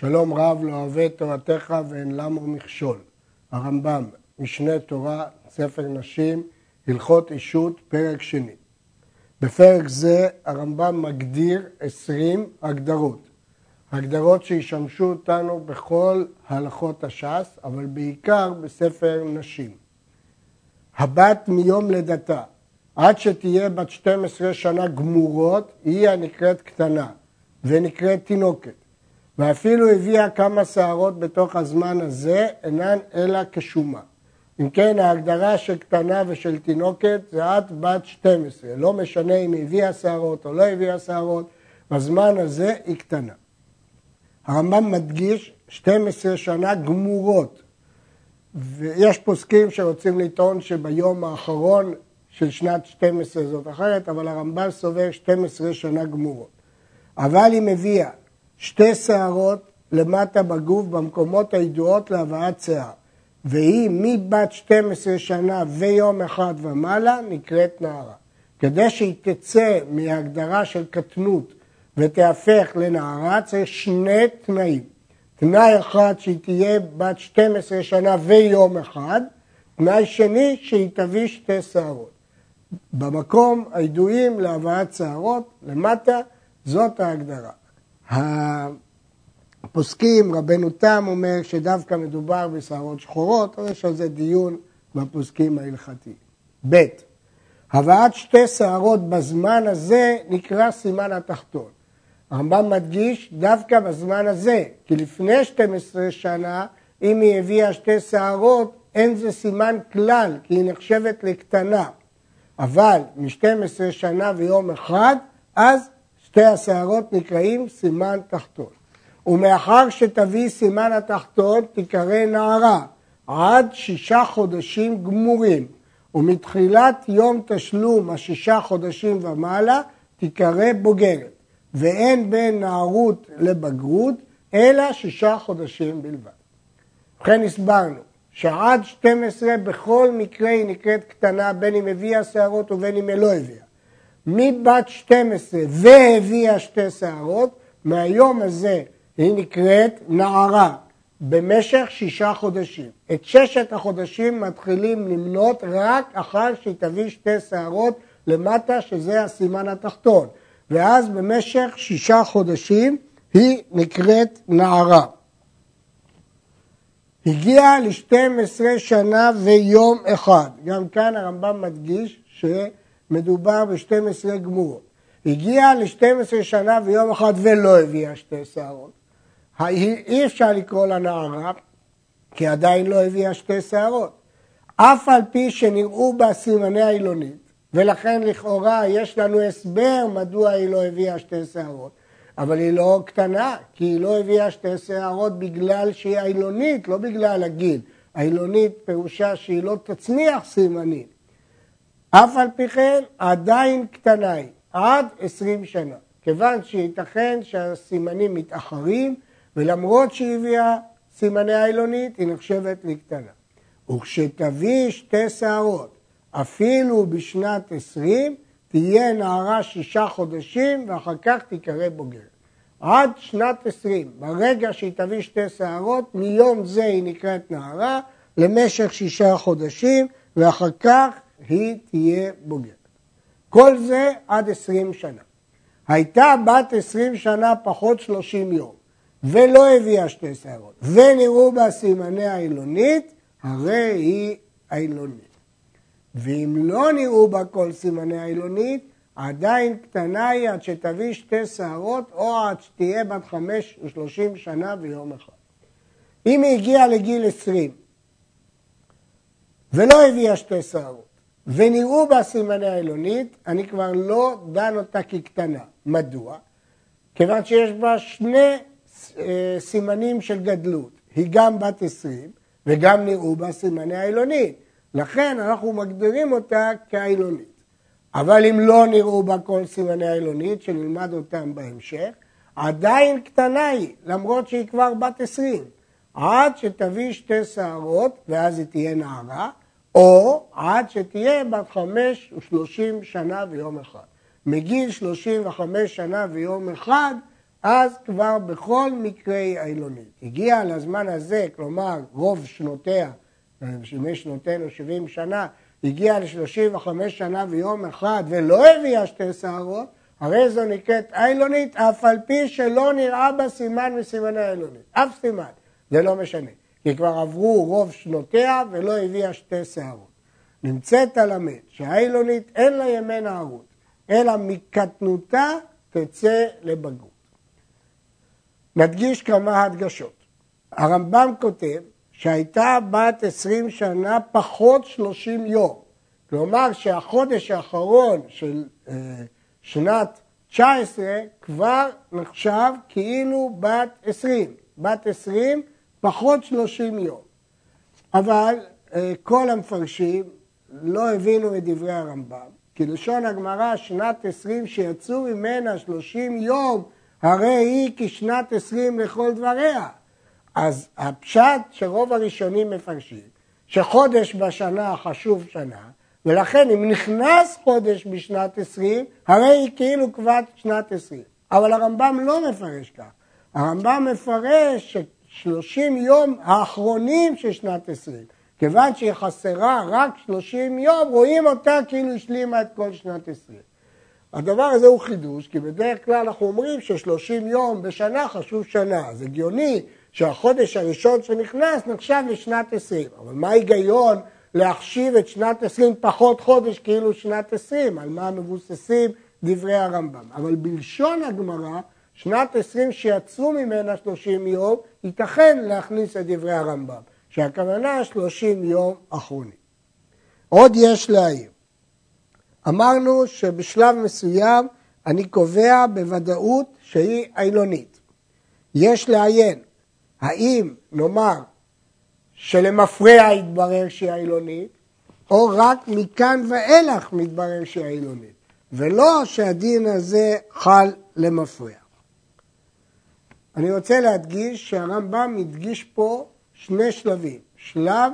שלום רב לא אוהב תורתך ואין למו מכשול. הרמב"ם, משנה תורה, ספר נשים, הלכות אישות, פרק שני. בפרק זה הרמב"ם מגדיר עשרים הגדרות. הגדרות שישמשו אותנו בכל הלכות הש"ס, אבל בעיקר בספר נשים. הבת מיום לידתה עד שתהיה בת 12 שנה גמורות, היא הנקראת קטנה ונקראת תינוקת. ואפילו הביאה כמה שערות בתוך הזמן הזה, אינן אלא כשומה. אם כן, ההגדרה של קטנה ושל תינוקת זה עד בת 12. לא משנה אם הביאה שערות או לא הביאה שערות, בזמן הזה היא קטנה. הרמב"ם מדגיש 12 שנה גמורות. ויש פוסקים שרוצים לטעון שביום האחרון של שנת 12 זאת אחרת, אבל הרמב"ם סובר 12 שנה גמורות. אבל היא מביאה שתי שערות למטה בגוף במקומות הידועות להבאת שיער, והיא מבת 12 שנה ויום אחד ומעלה נקראת נערה. כדי שהיא תצא מהגדרה של קטנות ותהפך לנערה צריך שני תנאים. תנאי אחד שהיא תהיה בת 12 שנה ויום אחד, תנאי שני שהיא תביא שתי שערות. במקום הידועים להבאת שערות למטה, זאת ההגדרה. הפוסקים, רבנו תם אומר שדווקא מדובר בשערות שחורות, אבל יש על זה דיון בפוסקים ההלכתיים. ב. הבאת שתי שערות בזמן הזה נקרא סימן התחתון. הרמב"ם מדגיש דווקא בזמן הזה, כי לפני 12 שנה, אם היא הביאה שתי שערות, אין זה סימן כלל, כי היא נחשבת לקטנה. אבל מ-12 שנה ויום אחד, אז שתי השערות נקראים סימן תחתון. ומאחר שתביא סימן התחתון תיקרא נערה עד שישה חודשים גמורים ומתחילת יום תשלום השישה חודשים ומעלה תיקרא בוגרת ואין בין נערות לבגרות אלא שישה חודשים בלבד. ובכן הסברנו שעד 12 בכל מקרה היא נקראת קטנה בין אם הביאה שערות ובין אם לא הביאה. מבת 12 והביאה שתי שערות, מהיום הזה היא נקראת נערה במשך שישה חודשים. את ששת החודשים מתחילים למנות רק אחר שהיא תביא שתי שערות למטה, שזה הסימן התחתון. ואז במשך שישה חודשים היא נקראת נערה. הגיעה ל-12 שנה ויום אחד. גם כאן הרמב"ם מדגיש שמדובר ב-12 גמורות. הגיעה ל-12 שנה ויום אחד ולא הביאה שתי שערות. אי אפשר לקרוא לה נערה, כי עדיין לא הביאה שתי שערות. אף על פי שנראו בה סימני העילונית, ולכן לכאורה יש לנו הסבר מדוע היא לא הביאה שתי שערות. אבל היא לא קטנה, כי היא לא הביאה שתי שערות בגלל שהיא עילונית, לא בגלל הגיל. עילונית פירושה שהיא לא תצמיח סימנים. אף על פי כן, עדיין קטנה היא, עד עשרים שנה. כיוון שייתכן שהסימנים מתאחרים, ולמרות שהיא הביאה סימני העילונית, היא נחשבת לקטנה. וכשתביא שתי שערות, אפילו בשנת עשרים, תהיה נערה שישה חודשים ואחר כך תיקרא בוגרת. עד שנת עשרים, ברגע שהיא תביא שתי שערות, מיום זה היא נקראת נערה למשך שישה חודשים ואחר כך היא תהיה בוגרת. כל זה עד עשרים שנה. הייתה בת עשרים שנה פחות שלושים יום ולא הביאה שתי שערות ונראו בה סימני העילונית, הרי היא עילונית. ואם לא נראו בה כל סימני העילונית, עדיין קטנה היא עד שתביא שתי שערות או עד שתהיה בת חמש ושלושים שנה ויום אחד. אם היא הגיעה לגיל עשרים ולא הביאה שתי שערות ונראו בה סימני העילונית, אני כבר לא דן אותה כקטנה. מדוע? כיוון שיש בה שני אה, סימנים של גדלות. היא גם בת עשרים וגם נראו בה סימני העילונית. לכן אנחנו מגדירים אותה כעילונית. אבל אם לא נראו בה כל סימני העילונית, שנלמד אותם בהמשך, עדיין קטנה היא, למרות שהיא כבר בת עשרים. עד שתביא שתי שערות, ואז היא תהיה נערה, או עד שתהיה בת חמש ושלושים שנה ויום אחד. מגיל שלושים וחמש שנה ויום אחד, אז כבר בכל מקרה היא עילונית. הגיע לזמן הזה, כלומר רוב שנותיה, ימי שנותינו 70 שנה, הגיע ל-35 שנה ויום אחד ולא הביאה שתי שערות, הרי זו נקראת עילונית, אף על פי שלא נראה בה סימן מסימני העילונית. אף סימן, זה לא משנה. כי כבר עברו רוב שנותיה ולא הביאה שתי שערות. נמצאת הלמד שהעילונית אין לה ימי נערות, אלא מקטנותה תצא לבגרות. נדגיש כמה הדגשות. הרמב"ם כותב שהייתה בת עשרים שנה פחות שלושים יום. כלומר שהחודש האחרון של אה, שנת 19 כבר נחשב כאילו בת עשרים. בת עשרים פחות שלושים יום. אבל אה, כל המפרשים לא הבינו את דברי הרמב"ם, כי לשון הגמרא שנת עשרים שיצאו ממנה שלושים יום, הרי היא כשנת עשרים לכל דבריה. אז הפשט שרוב הראשונים מפרשים, שחודש בשנה חשוב שנה, ולכן אם נכנס חודש בשנת עשרים, הרי היא כאילו כבר שנת עשרים. אבל הרמב"ם לא מפרש כך. הרמב"ם מפרש ששלושים יום האחרונים של שנת עשרים. כיוון שהיא חסרה רק 30 יום, רואים אותה כאילו השלימה את כל שנת 20. הדבר הזה הוא חידוש, כי בדרך כלל אנחנו אומרים ש-30 יום בשנה חשוב שנה. אז הגיוני שהחודש הראשון שנכנס נחשב לשנת 20. אבל מה ההיגיון להחשיב את שנת 20 פחות חודש כאילו שנת 20? על מה מבוססים דברי הרמב"ם. אבל בלשון הגמרא, שנת 20 שיצאו ממנה 30 יום, ייתכן להכניס את דברי הרמב"ם. שהכוונה 30 יום אחרונים. עוד יש להעיר. אמרנו שבשלב מסוים אני קובע בוודאות שהיא עילונית. יש לעיין האם נאמר שלמפרע יתברר שהיא עילונית, או רק מכאן ואילך מתברר שהיא עילונית, ולא שהדין הזה חל למפרע. אני רוצה להדגיש שהרמב"ם הדגיש פה שני שלבים. שלב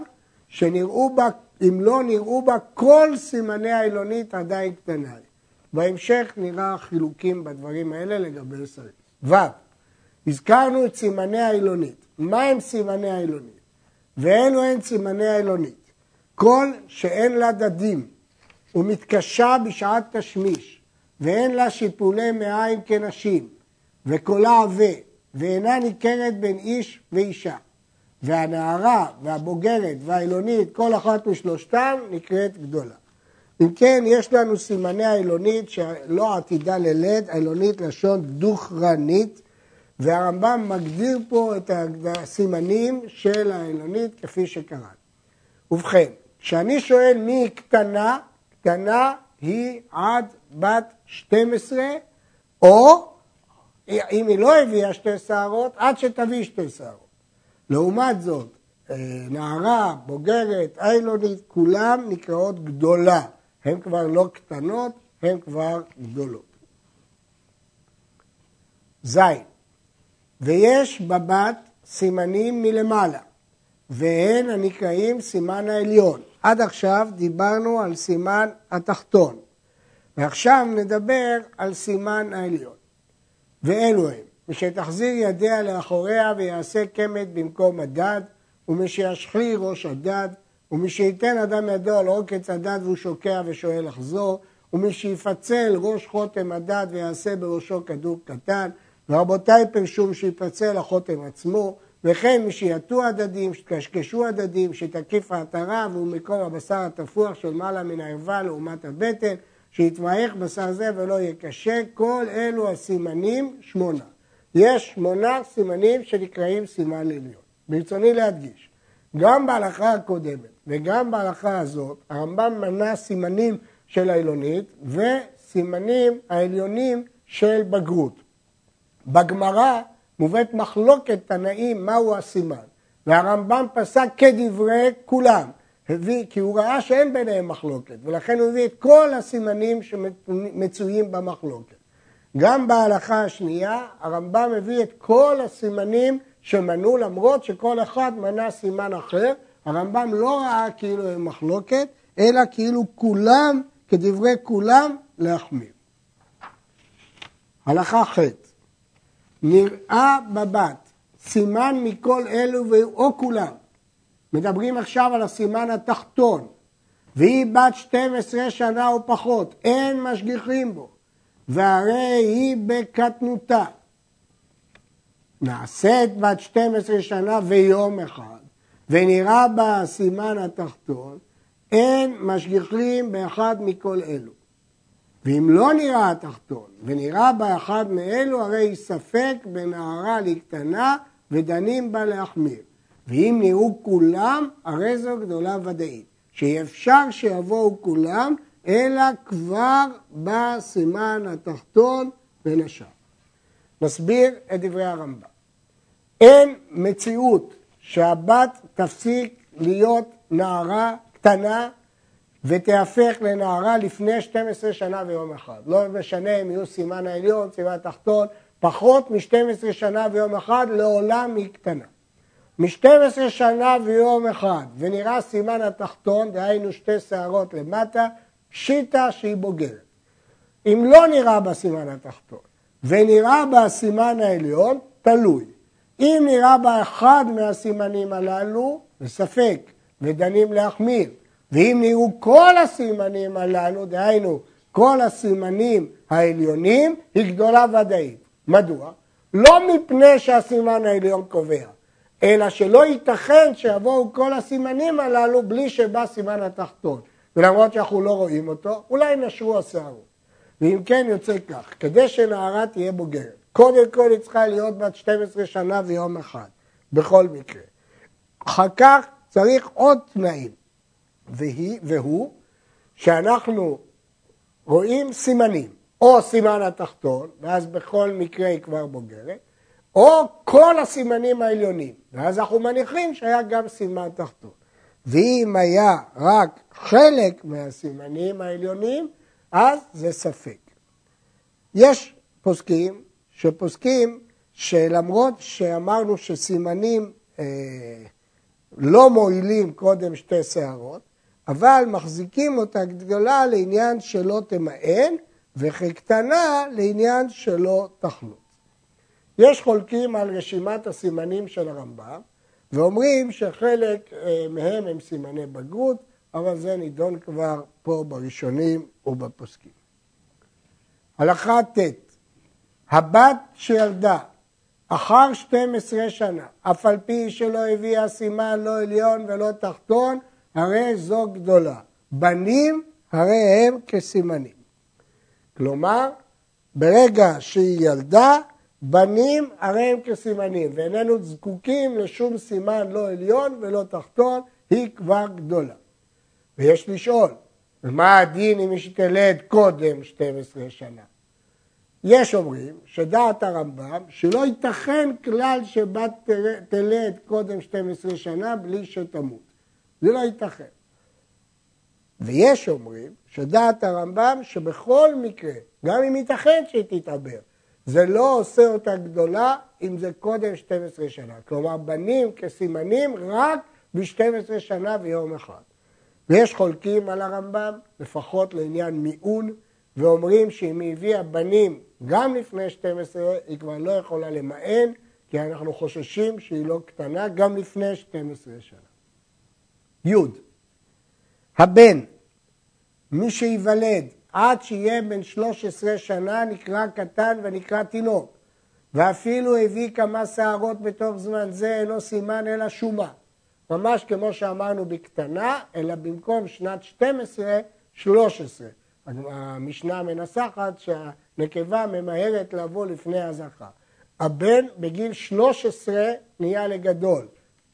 שנראו בה, אם לא נראו בה כל סימני העילונית עדיין קטנה. בהמשך נראה חילוקים בדברים האלה לגבי שרים. ו. הזכרנו את סימני העילונית. מה הם סימני העילונית? ואלו הן סימני העילונית. כל שאין לה דדים ומתקשה בשעת תשמיש ואין לה שיפולי מעיים כנשים וקולה עבה ואינה ניכרת בין איש ואישה והנערה והבוגרת והעילונית, כל אחת משלושתם נקראת גדולה. אם כן, יש לנו סימני העילונית שלא עתידה ללד, העילונית לשון דוכרנית, והרמב"ם מגדיר פה את הסימנים של העילונית כפי שקראנו. ובכן, כשאני שואל מי היא קטנה, קטנה היא עד בת 12, או אם היא לא הביאה שתי שערות, עד שתביא שתי שערות. לעומת זאת, אה, נערה, בוגרת, איילונית, כולם נקראות גדולה. הן כבר לא קטנות, הן כבר גדולות. ז' ויש בבת סימנים מלמעלה, והן הנקראים סימן העליון. עד עכשיו דיברנו על סימן התחתון, ועכשיו נדבר על סימן העליון. ואלו הם ושתחזיר ידיה לאחוריה ויעשה קמט במקום הדד, ומשישחי ראש הדד, ומשייתן אדם ידו על עוקץ הדד והוא שוקע ושואל לחזור, ומשיפצל ראש חותם הדד ויעשה בראשו כדור קטן, ורבותיי פרשו שיפצל החותם עצמו, וכן משיעטו הדדים, שקשקשו הדדים, שתקיף העטרה והוא מקור הבשר התפוח של מעלה מן הערווה לעומת הבטן, שיתמעך בשר זה ולא יהיה קשה, כל אלו הסימנים שמונה. יש שמונה סימנים שנקראים סימן עליון. ברצוני להדגיש, גם בהלכה הקודמת וגם בהלכה הזאת, הרמב"ם מנה סימנים של העילונית וסימנים העליונים של בגרות. בגמרא מובאת מחלוקת תנאים מהו הסימן, והרמב"ם פסק כדברי כולם, הביא, כי הוא ראה שאין ביניהם מחלוקת, ולכן הוא הביא את כל הסימנים שמצויים במחלוקת. גם בהלכה השנייה הרמב"ם מביא את כל הסימנים שמנו למרות שכל אחד מנה סימן אחר. הרמב"ם לא ראה כאילו הם מחלוקת, אלא כאילו כולם, כדברי כולם, להחמיר. הלכה ח' נראה בבת סימן מכל אלו או כולם. מדברים עכשיו על הסימן התחתון, והיא בת 12 שנה או פחות, אין משגיחים בו, והרי היא בקטנותה. נעשית בת 12 שנה ויום אחד, ונראה בה הסימן התחתון, אין משגיחים באחד מכל אלו. ואם לא נראה התחתון, ונראה בה אחד מאלו, הרי היא ספק בנערה לקטנה, ודנים בה להחמיר. ואם נראו כולם, הרי זו גדולה ודאית. שאי אפשר שיבואו כולם, אלא כבר בסימן התחתון בין השאר. נסביר את דברי הרמב"ם. אין מציאות שהבת תפסיק להיות נערה קטנה ותיהפך לנערה לפני 12 שנה ויום אחד. לא משנה אם יהיו סימן העליון, סימן התחתון, פחות מ-12 שנה ויום אחד, לעולם היא קטנה. מ-12 שנה ויום אחד, ונראה סימן התחתון, דהיינו שתי שערות למטה, פשיטה שהיא בוגרת. אם לא נראה בה סימן התחתון, ונראה בה הסימן העליון, תלוי. אם נראה בה אחד מהסימנים הללו, בספק, ודנים להחמיר. ואם נראו כל הסימנים הללו, דהיינו כל הסימנים העליונים, היא גדולה ודאית. מדוע? לא מפני שהסימן העליון קובע, אלא שלא ייתכן שיבואו כל הסימנים הללו בלי שבא סימן התחתון. ולמרות שאנחנו לא רואים אותו, אולי נשרו השערות. ואם כן יוצא כך, כדי שנערה תהיה בוגרת, קודם כל היא צריכה להיות בת 12 שנה ויום אחד, בכל מקרה. אחר כך צריך עוד תנאים, והיא, והוא שאנחנו רואים סימנים, או סימן התחתון, ואז בכל מקרה היא כבר בוגרת, או כל הסימנים העליונים, ואז אנחנו מניחים שהיה גם סימן תחתון. ואם היה רק חלק מהסימנים העליונים, אז זה ספק. יש פוסקים שפוסקים שלמרות שאמרנו שסימנים אה, לא מועילים קודם שתי שערות, אבל מחזיקים אותה גדולה לעניין שלא תמאן, וכקטנה לעניין שלא תחלוץ. יש חולקים על רשימת הסימנים של הרמב"ם, ואומרים שחלק אה, מהם הם סימני בגרות, אבל זה נידון כבר פה בראשונים ובפוסקים. הלכה ט' הבת שילדה אחר 12 שנה, אף על פי שלא הביאה סימן לא עליון ולא תחתון, הרי זו גדולה. בנים הרי הם כסימנים. כלומר, ברגע שהיא ילדה, בנים הרי הם כסימנים, ואיננו זקוקים לשום סימן לא עליון ולא תחתון, היא כבר גדולה. ויש לשאול, ומה הדין אם היא תלד קודם 12 שנה? יש אומרים שדעת הרמב"ם שלא ייתכן כלל שבת תלד קודם 12 שנה בלי שתמות. זה לא ייתכן. ויש אומרים שדעת הרמב"ם שבכל מקרה, גם אם ייתכן שהיא תתעבר, זה לא עושה אותה גדולה אם זה קודם 12 שנה. כלומר, בנים כסימנים רק ב-12 שנה ויום אחד. ויש חולקים על הרמב"ם, לפחות לעניין מיעון, ואומרים שאם היא הביאה בנים גם לפני 12, היא כבר לא יכולה למען, כי אנחנו חוששים שהיא לא קטנה גם לפני 12 שנה. י. הבן, מי שייוולד עד שיהיה בן 13 שנה נקרא קטן ונקרא תינוק, ואפילו הביא כמה שערות בתוך זמן זה אינו סימן אלא שומה. ממש כמו שאמרנו בקטנה, אלא במקום שנת 12, 13. המשנה מנסחת שהנקבה ממהרת לבוא לפני הזכר. הבן בגיל 13 נהיה לגדול,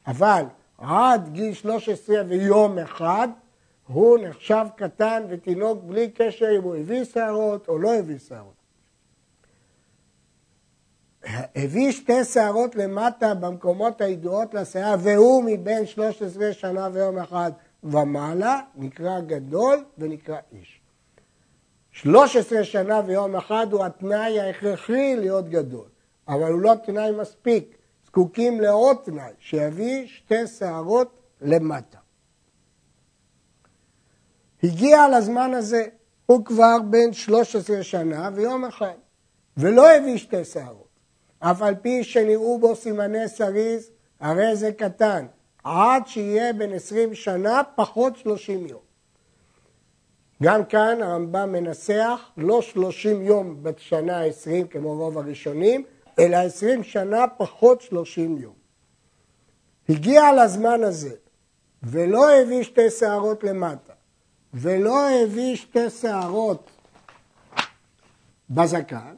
אבל עד גיל 13 ויום אחד הוא נחשב קטן ותינוק בלי קשר אם הוא הביא שערות או לא הביא שערות. הביא שתי שערות למטה במקומות הידועות לשיער והוא מבין 13 שנה ויום אחד ומעלה, נקרא גדול ונקרא איש. 13 שנה ויום אחד הוא התנאי ההכרחי להיות גדול, אבל הוא לא תנאי מספיק. זקוקים לעוד תנאי, שיביא שתי שערות למטה. הגיע לזמן הזה, הוא כבר בן 13 שנה ויום אחד, ולא הביא שתי שערות. אף על פי שנראו בו סימני סריס, הרי זה קטן, עד שיהיה בן עשרים שנה פחות שלושים יום. גם כאן הרמב"ם מנסח לא שלושים יום בשנה העשרים כמו רוב הראשונים, אלא עשרים שנה פחות שלושים יום. הגיע לזמן הזה ולא הביא שתי שערות למטה ולא הביא שתי שערות בזקן,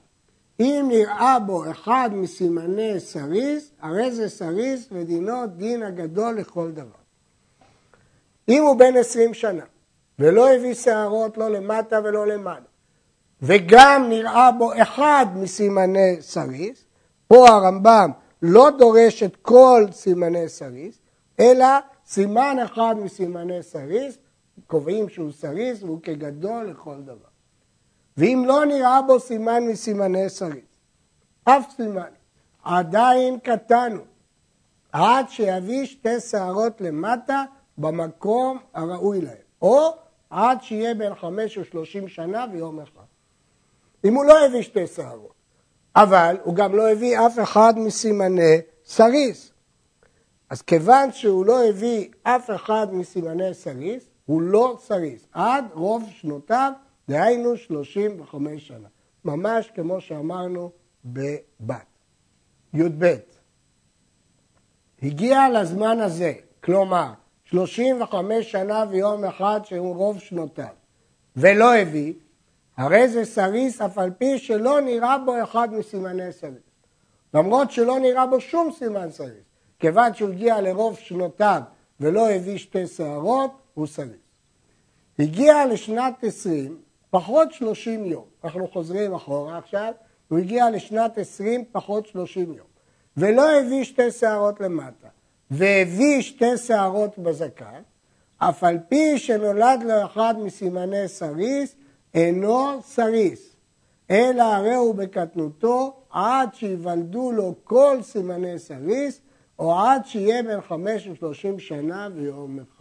אם נראה בו אחד מסימני סריס, הרי זה סריס ודינו דין הגדול לכל דבר. אם הוא בן עשרים שנה ולא הביא שערות לא למטה ולא למעלה, וגם נראה בו אחד מסימני סריס, פה הרמב"ם לא דורש את כל סימני סריס, אלא סימן אחד מסימני סריס, קובעים שהוא סריס והוא כגדול לכל דבר. ואם לא נראה בו סימן מסימני שריד, אף סימן, עדיין קטנו, עד שיביא שתי שערות למטה במקום הראוי להם, או עד שיהיה בין חמש או שלושים שנה ויום אחד. אם הוא לא הביא שתי שערות, אבל הוא גם לא הביא אף אחד מסימני סריס. אז כיוון שהוא לא הביא אף אחד מסימני סריס, הוא לא סריס. עד רוב שנותיו דהיינו 35 שנה, ממש כמו שאמרנו בבת. י"ב, הגיע לזמן הזה, כלומר 35 שנה ויום אחד שהוא רוב שנותיו, ולא הביא, הרי זה סריס אף על פי שלא נראה בו אחד מסימני סריס. למרות שלא נראה בו שום סימן סריס, כיוון שהוא הגיע לרוב שנותיו ולא הביא שתי שערות, הוא סריס. הגיע לשנת 20 פחות 30 יום. אנחנו חוזרים אחורה עכשיו, הוא הגיע לשנת 20 פחות 30 יום. ולא הביא שתי שערות למטה, והביא שתי שערות בזקן, אף על פי שנולד לו אחד מסימני סריס, אינו סריס, אלא הרי הוא בקטנותו עד שיוולדו לו כל סימני סריס, או עד שיהיה בן חמש ושלושים שנה ויום אחד.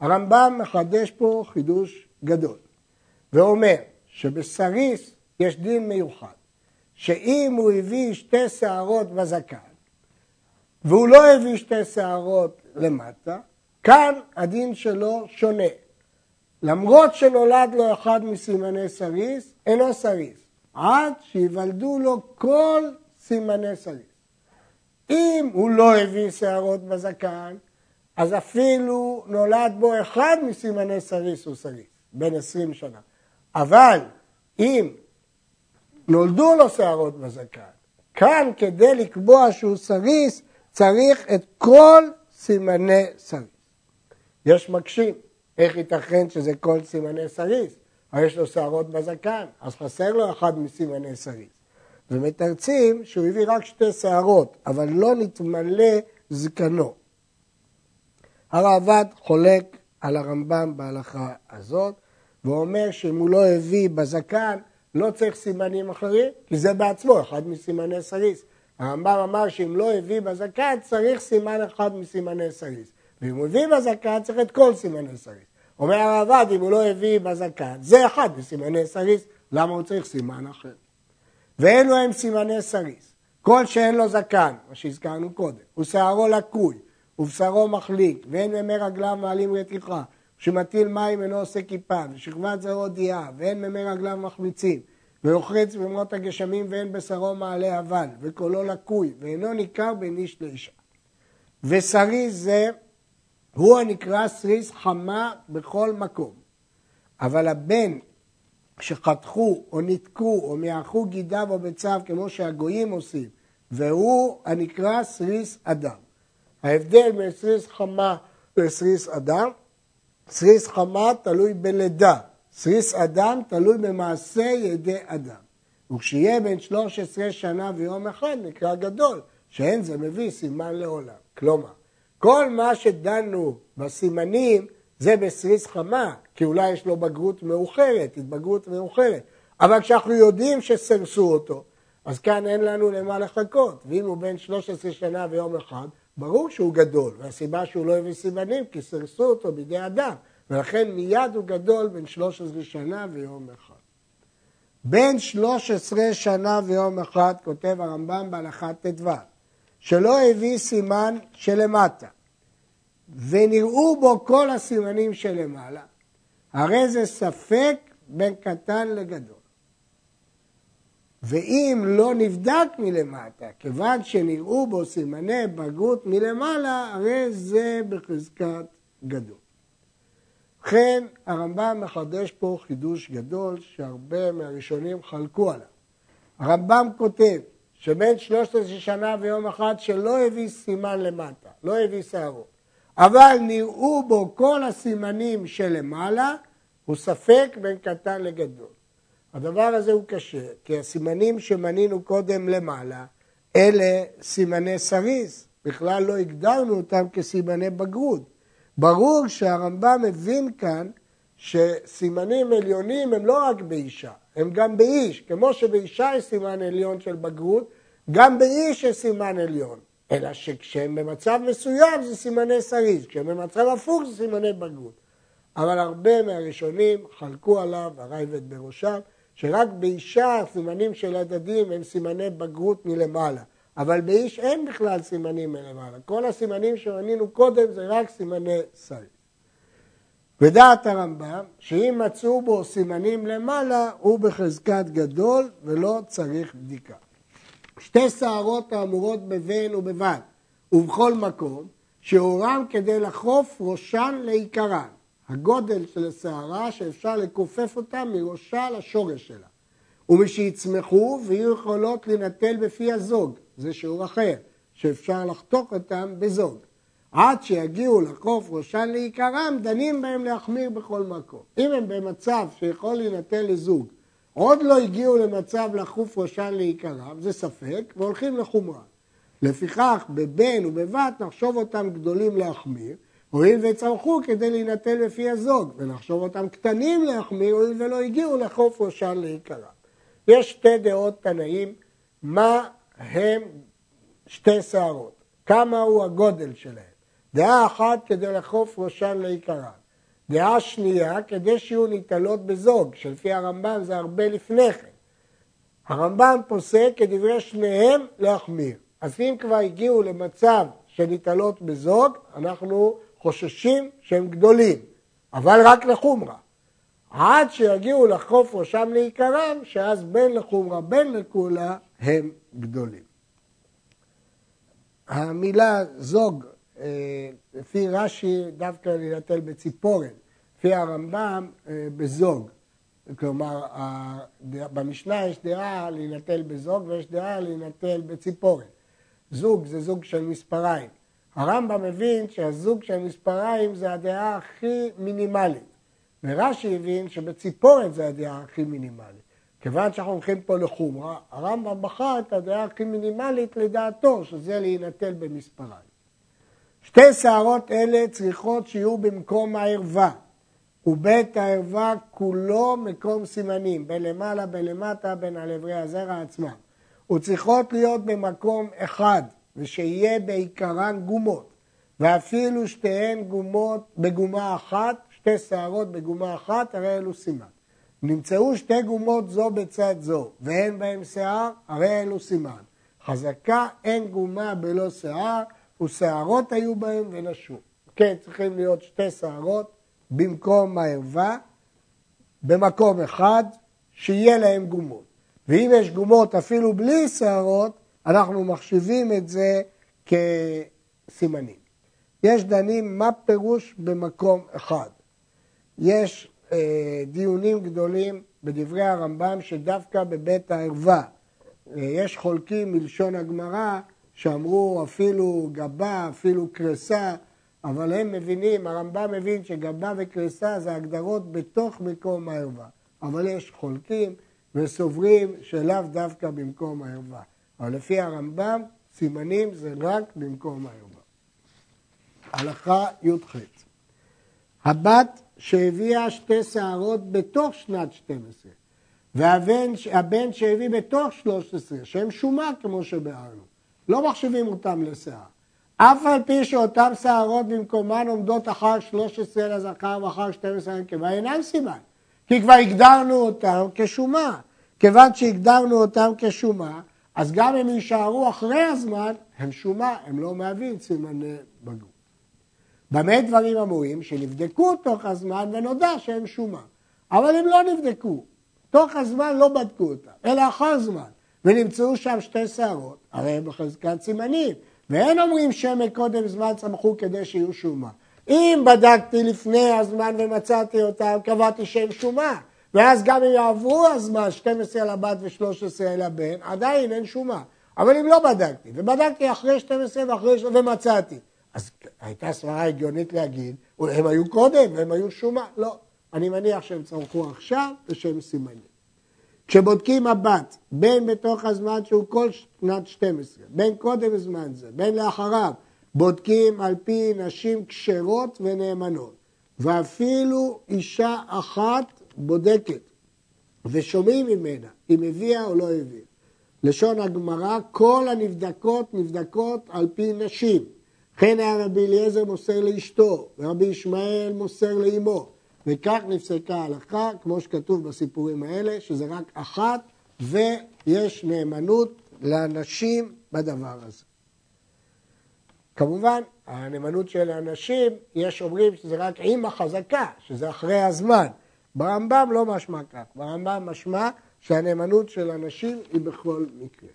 הרמב"ם מחדש פה חידוש גדול. ואומר שבסריס יש דין מיוחד, שאם הוא הביא שתי שערות בזקן, והוא לא הביא שתי שערות למטה, כאן הדין שלו שונה. למרות שנולד לו אחד מסימני סריס, אינו סריס, עד שיוולדו לו כל סימני סריס. אם הוא לא הביא שערות בזקן, אז אפילו נולד בו אחד מסימני סריס הוא סריס, בן עשרים שנה. אבל אם נולדו לו שערות בזקן, כאן כדי לקבוע שהוא סריס צריך את כל סימני סריס. יש מקשים, איך ייתכן שזה כל סימני סריס? הרי יש לו שערות בזקן, אז חסר לו אחד מסימני סריס. ומתרצים שהוא הביא רק שתי שערות, אבל לא נתמלא זקנו. הרעב"ד חולק על הרמב"ם בהלכה הזאת, ואומר שאם הוא לא הביא בזקן, לא צריך סימנים אחרים, כי זה בעצמו אחד מסימני סריס. הרמב"ם אמר שאם לא הביא בזקן, צריך סימן אחד מסימני סריס. ואם הוא הביא בזקן, צריך את כל סימני סריס. אומר הרעב"ד, אם הוא לא הביא בזקן, זה אחד מסימני סריס, למה הוא צריך סימן אחר? ואלו הם סימני סריס. כל שאין לו זקן, מה שהזכרנו קודם, ושערו לקוי, ובשרו מחליק, ואין ממי רגליו מעלים רתיחה, שמטיל מים אינו עושה כיפה, ושכבת זרעו דיעה, ואין ממי רגליו מחמיצים, ורוחץ במות הגשמים ואין בשרו מעלה אבן, וקולו לקוי, ואינו ניכר בין איש לאישה. וסריס זה הוא הנקרא סריס חמה בכל מקום. אבל הבן שחתכו או ניתקו או מיעכו גידיו או ביציו כמו שהגויים עושים, והוא הנקרא סריס אדם. ההבדל בין סריס חמה לסריס אדם, סריס חמה תלוי בלידה, סריס אדם תלוי במעשה ידי אדם. וכשיהיה בן 13 שנה ויום אחד נקרא גדול, שאין זה מביא סימן לעולם. כלומר, כל מה שדנו בסימנים זה בסריס חמה, כי אולי יש לו בגרות מאוחרת, התבגרות מאוחרת. אבל כשאנחנו יודעים שסרסו אותו, אז כאן אין לנו למה לחכות. ואם הוא בן 13 שנה ויום אחד, ברור שהוא גדול, והסיבה שהוא לא הביא סימנים, כי סרסו אותו בידי אדם, ולכן מיד הוא גדול בין 13 שנה ויום אחד. בין 13 שנה ויום אחד, כותב הרמב"ם בהלכת ט"ו, שלא הביא סימן שלמטה, ונראו בו כל הסימנים שלמעלה, הרי זה ספק בין קטן לגדול. ואם לא נבדק מלמטה, כיוון שנראו בו סימני בגרות מלמעלה, הרי זה בחזקת גדול. ובכן, הרמב"ם מחדש פה חידוש גדול שהרבה מהראשונים חלקו עליו. הרמב"ם כותב שבין 13 שנה ויום אחד שלא הביא סימן למטה, לא הביא שערות, אבל נראו בו כל הסימנים שלמעלה, הוא ספק בין קטן לגדול. הדבר הזה הוא קשה, כי הסימנים שמנינו קודם למעלה, אלה סימני סריס, בכלל לא הגדרנו אותם כסימני בגרות. ברור שהרמב"ם מבין כאן שסימנים עליונים הם לא רק באישה, הם גם באיש. כמו שבאישה יש סימן עליון של בגרות, גם באיש יש סימן עליון. אלא שכשהם במצב מסוים זה סימני סריס, כשהם במצב הפוך זה סימני בגרות. אבל הרבה מהראשונים חלקו עליו, הרייבד בראשם, שרק באישה הסימנים של הדדים הם סימני בגרות מלמעלה. אבל באיש אין בכלל סימנים מלמעלה. כל הסימנים שמנינו קודם זה רק סימני סריס. ודעת הרמב"ם, שאם מצאו בו סימנים למעלה, הוא בחזקת גדול ולא צריך בדיקה. שתי שערות האמורות בבין ובבד ובכל מקום, שיעורם כדי לחוף ראשן לעיקרן. הגודל של השערה שאפשר לכופף אותה מראשה לשורש שלה. ומשיצמחו ויהיו יכולות להינטל בפי הזוג, זה שיעור אחר, שאפשר לחתוך אותם בזוג. עד שיגיעו לחוף ראשן לעיקרם, דנים בהם להחמיר בכל מקום. אם הם במצב שיכול להינטל לזוג, עוד לא הגיעו למצב לחוף ראשן לעיקרם, זה ספק, והולכים לחומרה. לפיכך, בבן ובבת נחשוב אותם גדולים להחמיר, הואיל וצמחו כדי להינטל לפי הזוג, ונחשוב אותם קטנים להחמיר, הואיל ולא הגיעו לחוף ראשן לעיקרם. יש שתי דעות תנאים, מה הם שתי שערות, כמה הוא הגודל שלהם. דעה אחת כדי לחוף ראשן לעיקרן. דעה שנייה כדי שיהיו ניטלות בזוג, שלפי הרמב"ם זה הרבה לפני כן. הרמב"ם פוסק כדברי שניהם להחמיר. אז אם כבר הגיעו למצב שניטלות בזוג, אנחנו חוששים שהם גדולים, אבל רק לחומרה. עד שיגיעו לחוף ראשם לעיקרם, שאז בין לחומרה בין לכולה הם גדולים. המילה זוג, אה, לפי רש"י, דווקא להינטל בציפורן, לפי הרמב"ם אה, בזוג. כלומר, במשנה יש דעה להינטל בזוג ויש דעה להינטל בציפורן. זוג זה זוג של מספריים. הרמב"ם מבין שהזוג של מספריים זה הדעה הכי מינימלית. ורש"י הבין שבציפורת זה הדעה הכי מינימלית. כיוון שאנחנו הולכים פה לחומרה, הרמב"ם בחר את הדעה הכי מינימלית לדעתו, שזה להינטל במספריים. שתי שערות אלה צריכות שיהיו במקום הערווה, ובית הערווה כולו מקום סימנים, בין למעלה, בין למטה, בין על אברי הזרע עצמם. וצריכות להיות במקום אחד, ושיהיה בעיקרן גומות, ואפילו שתיהן גומות בגומה אחת, שתי שערות בגומה אחת, הרי אלו סימן. נמצאו שתי גומות זו בצד זו, ואין בהן שיער, הרי אלו סימן. חזקה אין גומה בלא שיער, ושערות היו בהן ונשו. כן, צריכים להיות שתי שערות במקום הערווה, במקום אחד, שיהיה להם גומות. ואם יש גומות אפילו בלי שערות, אנחנו מחשיבים את זה כסימנים. יש דנים מה פירוש במקום אחד. יש אה, דיונים גדולים בדברי הרמב"ם שדווקא בבית הערווה אה, יש חולקים מלשון הגמרא שאמרו אפילו גבה, אפילו קרסה, אבל הם מבינים, הרמב"ם מבין שגבה וקרסה זה הגדרות בתוך מקום הערווה. אבל יש חולקים וסוברים שלאו דווקא במקום הערווה. אבל לפי הרמב"ם, סימנים זה רק במקום הערווה. הלכה י"ח הבת שהביאה שתי שערות בתוך שנת 12, והבן שהביא בתוך 13, שהם שומה כמו שביארנו, לא מחשיבים אותם לשיער. אף על פי שאותן שערות במקומן עומדות אחר 13 לזכר ואחר 12 לנקבה, אינן סימן, כי כבר הגדרנו אותם כשומה. כיוון שהגדרנו אותם כשומה, אז גם אם יישארו אחרי הזמן, הם שומה, הם לא מהווים סימני בגרות. במה דברים אמורים? שנבדקו תוך הזמן ונודע שהם שומה. אבל הם לא נבדקו, תוך הזמן לא בדקו אותם, אלא אחר זמן, ונמצאו שם שתי שערות, הרי הם בחזקת סימנים, ואין אומרים שמן קודם זמן צמחו כדי שיהיו שומה. אם בדקתי לפני הזמן ומצאתי אותם, קבעתי שהם שומה. ואז גם אם יעברו הזמן, 12 על הבת ו-13 על הבן, עדיין אין שומה. אבל אם לא בדקתי, ובדקתי אחרי 12 ואחרי ומצאתי, אז הייתה סברה הגיונית להגיד, הם היו קודם, הם היו שומה. לא, אני מניח שהם צמחו עכשיו ושהם סימנים. כשבודקים הבת, בין בתוך הזמן שהוא כל שנת 12, בין קודם זמן זה, בין לאחריו, בודקים על פי נשים כשרות ונאמנות. ואפילו אישה אחת בודקת ושומעים ממנה אם הביאה או לא הביאה. לשון הגמרא, כל הנבדקות נבדקות על פי נשים. כן היה רבי אליעזר מוסר לאשתו, ורבי ישמעאל מוסר לאמו. וכך נפסקה ההלכה, כמו שכתוב בסיפורים האלה, שזה רק אחת, ויש נאמנות לנשים בדבר הזה. כמובן, הנאמנות של הנשים, יש אומרים שזה רק עם החזקה, שזה אחרי הזמן. ברמב"ם לא משמע כך, ברמב"ם משמע שהנאמנות של הנשים היא בכל מקרה.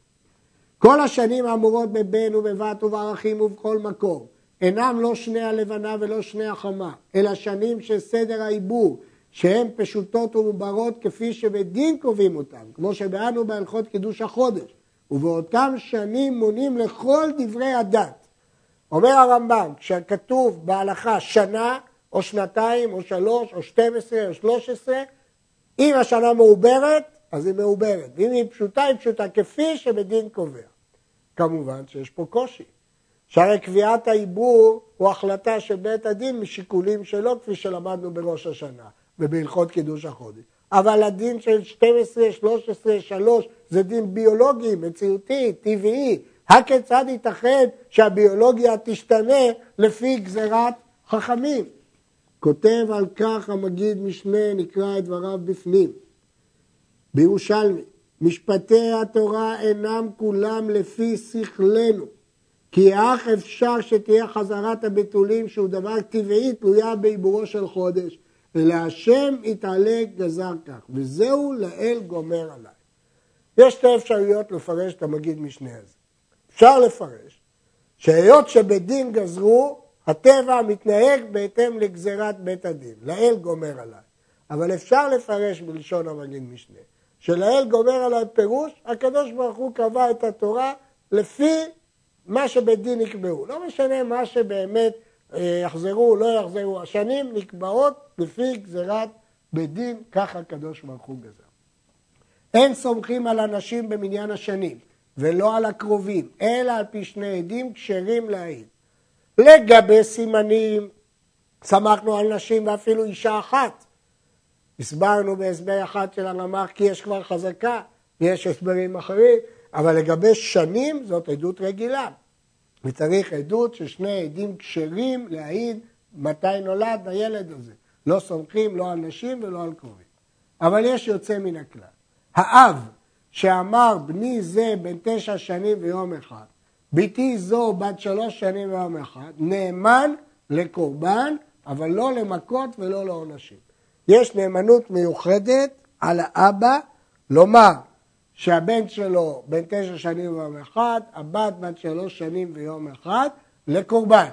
כל השנים האמורות בבן ובבת ובערכים ובכל מקום אינם לא שני הלבנה ולא שני החמה, אלא שנים של סדר העיבור, שהן פשוטות ומוברות כפי שבדין קובעים אותן, כמו שבאנו בהלכות קידוש החודש, ובאותם שנים מונים לכל דברי הדת. אומר הרמב"ם, כשכתוב בהלכה שנה, או שנתיים, או שלוש, או שתים עשרה, או שלוש עשרה, אם השנה מעוברת, אז היא מעוברת, ואם היא פשוטה, היא פשוטה, כפי שבדין קובע. כמובן שיש פה קושי. שהרי קביעת העיבור הוא החלטה של בית הדין משיקולים שלו, כפי שלמדנו בראש השנה ובהלכות קידוש החודש. אבל הדין של 12, 13, 3 זה דין ביולוגי, מציאותי, טבעי. הכיצד ייתכן שהביולוגיה תשתנה לפי גזירת חכמים? כותב על כך המגיד משנה, נקרא את דבריו בפנים. בירושלמי, משפטי התורה אינם כולם לפי שכלנו, כי אך אפשר שתהיה חזרת הבתולים שהוא דבר טבעי תלויה בעיבורו של חודש, ולהשם יתעלה גזר כך, וזהו לאל גומר עליי. יש שתי אפשרויות לפרש את המגיד משנה הזה. אפשר לפרש שהיות שבדין גזרו, הטבע מתנהג בהתאם לגזירת בית הדין, לאל גומר עליי. אבל אפשר לפרש בלשון המגיד משנה, שלאל גומר עליי פירוש, הקדוש ברוך הוא קבע את התורה לפי מה שבית דין יקבעו. לא משנה מה שבאמת אה, יחזרו או לא יחזרו, השנים נקבעות לפי גזירת בית דין, ככה הקדוש ברוך הוא גזר. אין סומכים על אנשים במניין השנים, ולא על הקרובים, אלא על פי שני עדים כשרים להעיד. לגבי סימנים, סמכנו על נשים ואפילו אישה אחת. הסברנו בהסבר אחד של הרמ"ח כי יש כבר חזקה, ויש הסברים אחרים, אבל לגבי שנים זאת עדות רגילה. וצריך עדות של שני עדים כשרים להעיד מתי נולד הילד הזה. לא סומכים לא על נשים ולא על קרובים. אבל יש יוצא מן הכלל. האב שאמר בני זה בן תשע שנים ויום אחד, ביתי זו בת שלוש שנים ויום אחד, נאמן לקורבן, אבל לא למכות ולא לעונשים. יש נאמנות מיוחדת על האבא לומר שהבן שלו בן תשע שנים ויום אחד, הבת בת שלוש שנים ויום אחד, לקורבן.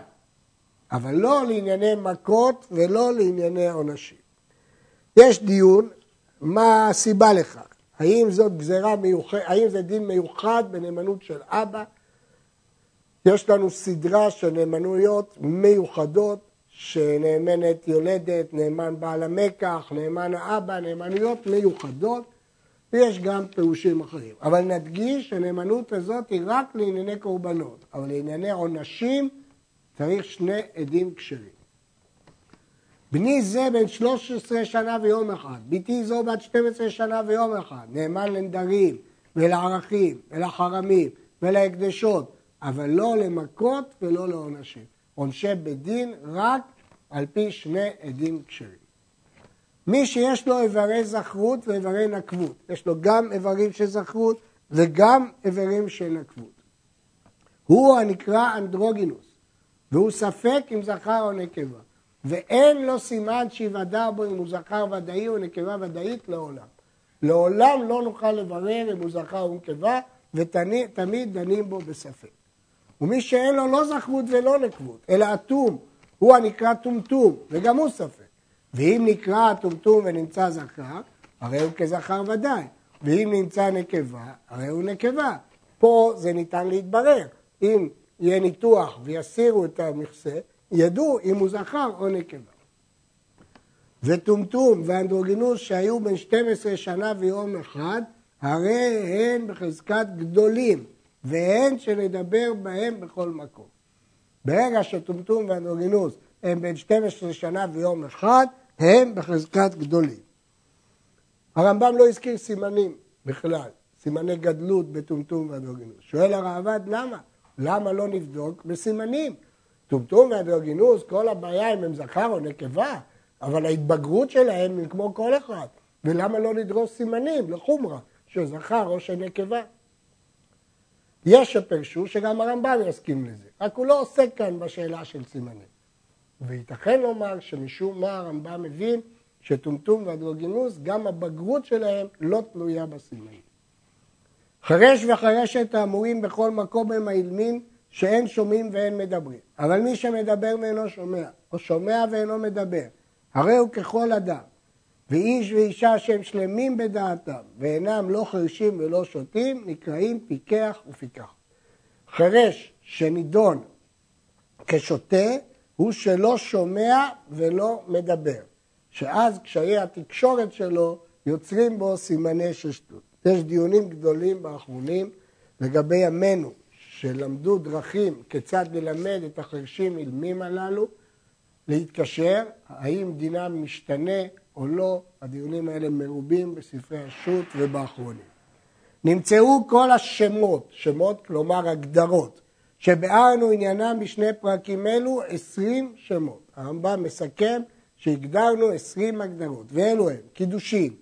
אבל לא לענייני מכות ולא לענייני עונשים. יש דיון מה הסיבה לכך. האם זאת גזירה מיוחדת, האם זה דין מיוחד בנאמנות של אבא? יש לנו סדרה של נאמנויות מיוחדות שנאמנת יולדת, נאמן בעל המקח, נאמן האבא, נאמנויות מיוחדות ויש גם פירושים אחרים. אבל נדגיש שהנאמנות הזאת היא רק לענייני קורבנות, אבל לענייני עונשים צריך שני עדים כשרים. בני זה בן 13 שנה ויום אחד, בתי זו בת 12 שנה ויום אחד, נאמן לנדרים ולערכים ולחרמים ולהקדשות, אבל לא למכות ולא לעונשים. עונשי בית דין רק על פי שני עדים כשרים. מי שיש לו איברי זכרות ואיברי נקבות, יש לו גם איברים של זכרות וגם איברים של נקבות. הוא הנקרא אנדרוגינוס, והוא ספק אם זכר או נקבה, ואין לו סימן שיוודע בו אם הוא זכר ודאי או נקבה ודאית לעולם. לעולם לא נוכל לברר אם הוא זכר או נקבה, ותמיד דנים בו בספק. ומי שאין לו לא זכרות ולא נקבות, אלא אטום, הוא הנקרא טומטום, וגם הוא ספק. ואם נקרא טומטום ונמצא זכר, הרי הוא כזכר ודאי. ואם נמצא נקבה, הרי הוא נקבה. פה זה ניתן להתברר. אם יהיה ניתוח ויסירו את המכסה, ידעו אם הוא זכר או נקבה. וטומטום ואנדרוגינוס שהיו בין 12 שנה ויום אחד, הרי הן בחזקת גדולים, והן שנדבר בהם בכל מקום. ברגע שטומטום ואנדרוגינוס הם בין 12 שנה ויום אחד, הם בחזקת גדולים. הרמב"ם לא הזכיר סימנים בכלל, סימני גדלות בטומטום ואנדרוגינוס. שואל הרעב"ד למה? למה לא נבדוק בסימנים? טומטום ואנדרוגינוס, כל הבעיה אם הם זכר או נקבה, אבל ההתבגרות שלהם היא כמו כל אחד. ולמה לא לדרוס סימנים לחומרה, שזכר או שנקבה? יש שפרשו שגם הרמב"ם יסכים לזה, רק הוא לא עוסק כאן בשאלה של סימנים. וייתכן לומר שמשום מה הרמב"ם מבין שטומטום ואנדרוגינוס, גם הבגרות שלהם לא תלויה בסימנים. חרש וחרשת האמורים בכל מקום הם האילמים שאין שומעים ואין מדברים. אבל מי שמדבר ואינו שומע, או שומע ואינו מדבר, הרי הוא ככל אדם. ואיש ואישה שהם שלמים בדעתם ואינם לא חרשים ולא שותים, נקראים פיקח ופיקח. חרש שנידון כשוטה הוא שלא שומע ולא מדבר, שאז קשיי התקשורת שלו יוצרים בו סימני ששטות. יש דיונים גדולים באחרונים לגבי ימינו, שלמדו דרכים כיצד ללמד את החרשים אילמים הללו להתקשר, האם דינם משתנה או לא, הדיונים האלה מרובים בספרי השו"ת ובאחרונים. נמצאו כל השמות, שמות כלומר הגדרות, שביארנו עניינם בשני פרקים אלו עשרים שמות. הרמב"ם מסכם שהגדרנו עשרים הגדרות, ואלו הם קידושים,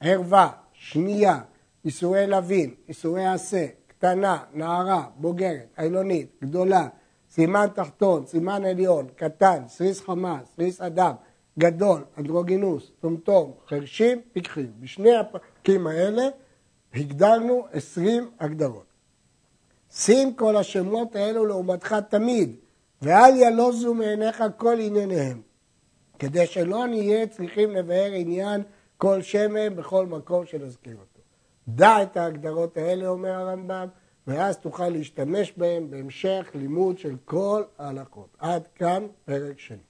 ערווה, שנייה, איסורי לווין, איסורי עשה, קטנה, נערה, בוגרת, עילונית, גדולה, סימן תחתון, סימן עליון, קטן, סריס חמה, סריס אדם, גדול, אנדרוגינוס, טומטום, חרשים, פיקחים. בשני הפרקים האלה הגדרנו עשרים הגדרות. שים כל השמות האלו לעומתך תמיד, ואל ילוזו מעיניך כל ענייניהם, כדי שלא נהיה צריכים לבאר עניין כל שמן בכל מקום שנזכיר אותו. דע את ההגדרות האלה, אומר הרמב"ם, ואז תוכל להשתמש בהם בהמשך לימוד של כל ההלכות. עד כאן פרק שני.